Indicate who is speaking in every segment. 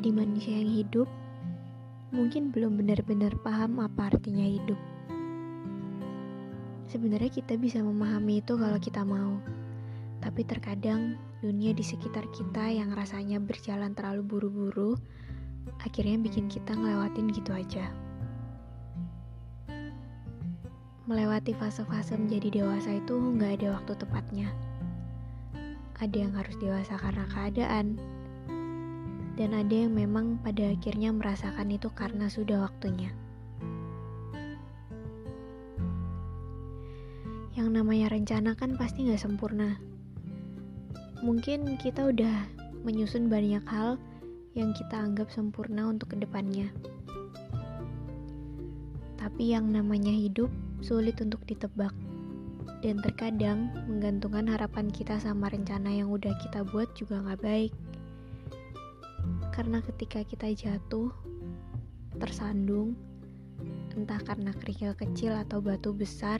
Speaker 1: Jadi manusia yang hidup, mungkin belum benar-benar paham apa artinya hidup. Sebenarnya kita bisa memahami itu kalau kita mau. Tapi terkadang dunia di sekitar kita yang rasanya berjalan terlalu buru-buru, akhirnya bikin kita ngelewatin gitu aja. Melewati fase-fase menjadi dewasa itu nggak ada waktu tepatnya. Ada yang harus dewasa karena keadaan, dan ada yang memang pada akhirnya merasakan itu karena sudah waktunya. Yang namanya rencana kan pasti nggak sempurna. Mungkin kita udah menyusun banyak hal yang kita anggap sempurna untuk ke depannya. Tapi yang namanya hidup sulit untuk ditebak. Dan terkadang menggantungkan harapan kita sama rencana yang udah kita buat juga nggak baik. Karena ketika kita jatuh, tersandung, entah karena kerikil kecil atau batu besar,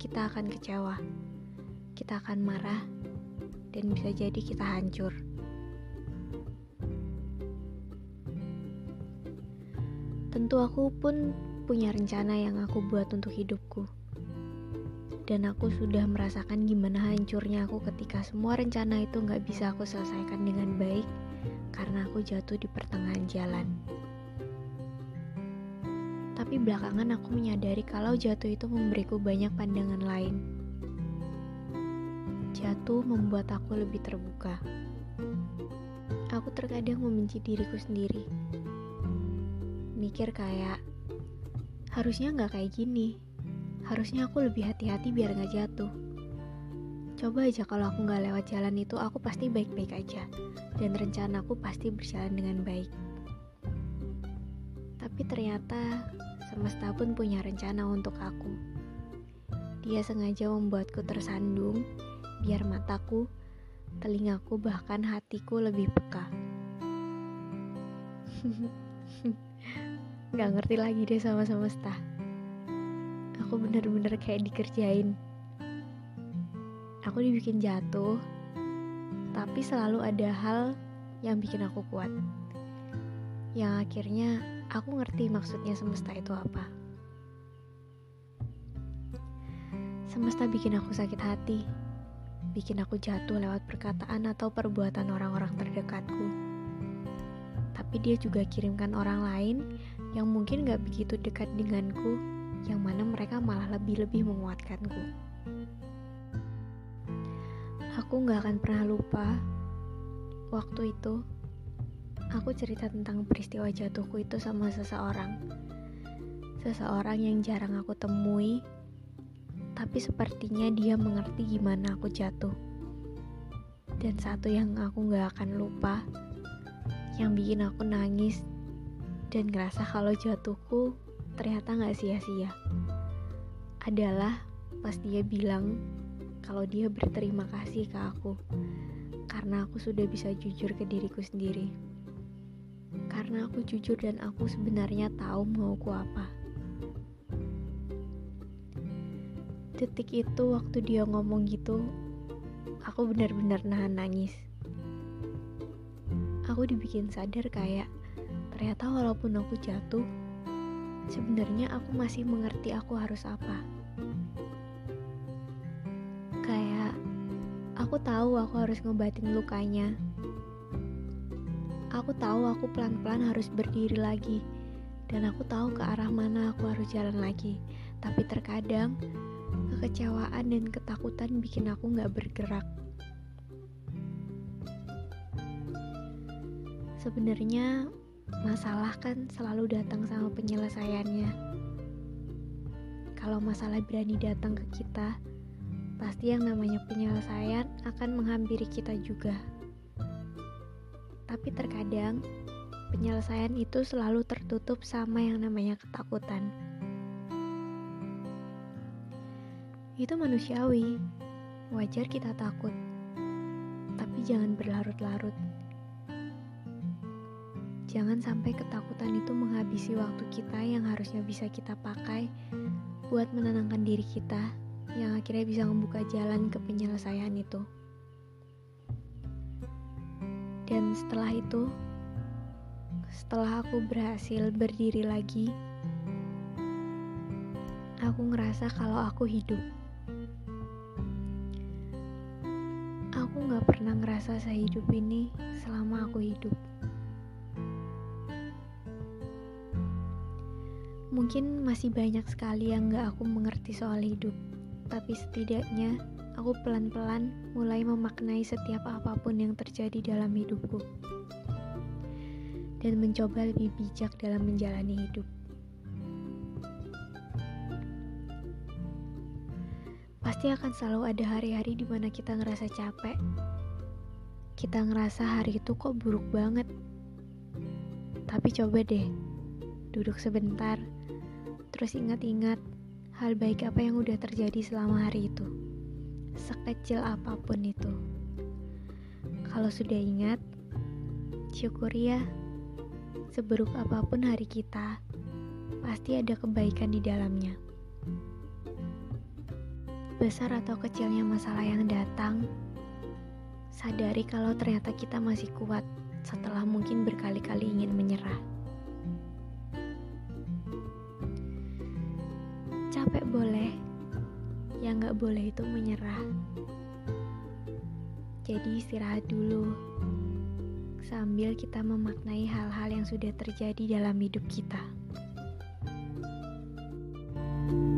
Speaker 1: kita akan kecewa. Kita akan marah, dan bisa jadi kita hancur. Tentu aku pun punya rencana yang aku buat untuk hidupku. Dan aku sudah merasakan gimana hancurnya aku ketika semua rencana itu gak bisa aku selesaikan dengan baik karena aku jatuh di pertengahan jalan. Tapi belakangan aku menyadari kalau jatuh itu memberiku banyak pandangan lain. Jatuh membuat aku lebih terbuka. Aku terkadang membenci diriku sendiri. Mikir kayak, harusnya nggak kayak gini. Harusnya aku lebih hati-hati biar nggak jatuh. Coba aja kalau aku nggak lewat jalan itu, aku pasti baik-baik aja. Dan rencanaku pasti berjalan dengan baik. Tapi ternyata semesta pun punya rencana untuk aku. Dia sengaja membuatku tersandung, biar mataku, telingaku, bahkan hatiku lebih peka. Gak ngerti lagi deh sama semesta. Aku bener-bener kayak dikerjain. Aku dibikin jatuh, tapi selalu ada hal yang bikin aku kuat. Yang akhirnya aku ngerti maksudnya semesta itu apa. Semesta bikin aku sakit hati, bikin aku jatuh lewat perkataan atau perbuatan orang-orang terdekatku. Tapi dia juga kirimkan orang lain yang mungkin gak begitu dekat denganku, yang mana mereka malah lebih-lebih menguatkanku. Aku gak akan pernah lupa waktu itu aku cerita tentang peristiwa jatuhku itu sama seseorang. Seseorang yang jarang aku temui, tapi sepertinya dia mengerti gimana aku jatuh. Dan satu yang aku gak akan lupa, yang bikin aku nangis dan ngerasa kalau jatuhku ternyata gak sia-sia. Adalah pas dia bilang kalau dia berterima kasih ke aku karena aku sudah bisa jujur ke diriku sendiri. Karena aku jujur dan aku sebenarnya tahu mauku apa. Detik itu waktu dia ngomong gitu, aku benar-benar nahan nangis. Aku dibikin sadar kayak ternyata walaupun aku jatuh, sebenarnya aku masih mengerti aku harus apa. Aku tahu aku harus ngebatin lukanya. Aku tahu aku pelan-pelan harus berdiri lagi. Dan aku tahu ke arah mana aku harus jalan lagi. Tapi terkadang kekecewaan dan ketakutan bikin aku gak bergerak. Sebenarnya masalah kan selalu datang sama penyelesaiannya. Kalau masalah berani datang ke kita, pasti yang namanya penyelesaian akan menghampiri kita juga. Tapi terkadang penyelesaian itu selalu tertutup sama yang namanya ketakutan. Itu manusiawi, wajar kita takut, tapi jangan berlarut-larut. Jangan sampai ketakutan itu menghabisi waktu kita yang harusnya bisa kita pakai buat menenangkan diri kita yang akhirnya bisa membuka jalan ke penyelesaian itu. Dan setelah itu, setelah aku berhasil berdiri lagi, aku ngerasa kalau aku hidup. Aku gak pernah ngerasa sehidup ini selama aku hidup. Mungkin masih banyak sekali yang gak aku mengerti soal hidup, tapi setidaknya aku pelan-pelan mulai memaknai setiap apa pun yang terjadi dalam hidupku dan mencoba lebih bijak dalam menjalani hidup. Pasti akan selalu ada hari-hari di mana kita ngerasa capek. Kita ngerasa hari itu kok buruk banget. Tapi coba deh, duduk sebentar, Terus ingat-ingat hal baik apa yang udah terjadi selama hari itu. Sekecil apa pun itu. Kalau sudah ingat, syukuri ya. Seburuk apa pun hari kita, pasti ada kebaikan di dalamnya. Besar atau kecilnya masalah yang datang, sadari kalau ternyata kita masih kuat setelah mungkin berkali-kali ingin menyerah. boleh, yang nggak boleh itu menyerah. Jadi istirahat dulu, sambil kita memaknai hal-hal yang sudah terjadi dalam hidup kita. thank you